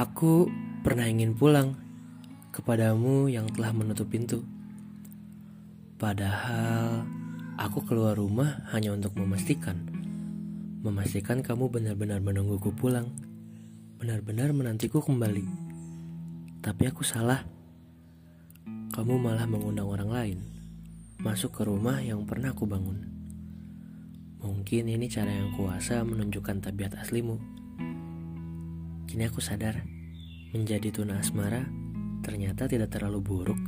Aku pernah ingin pulang kepadamu yang telah menutup pintu. Padahal aku keluar rumah hanya untuk memastikan, memastikan kamu benar-benar menungguku pulang, benar-benar menantiku kembali. Tapi aku salah. Kamu malah mengundang orang lain masuk ke rumah yang pernah aku bangun. Mungkin ini cara yang kuasa menunjukkan tabiat aslimu. Kini aku sadar, menjadi tuna asmara ternyata tidak terlalu buruk.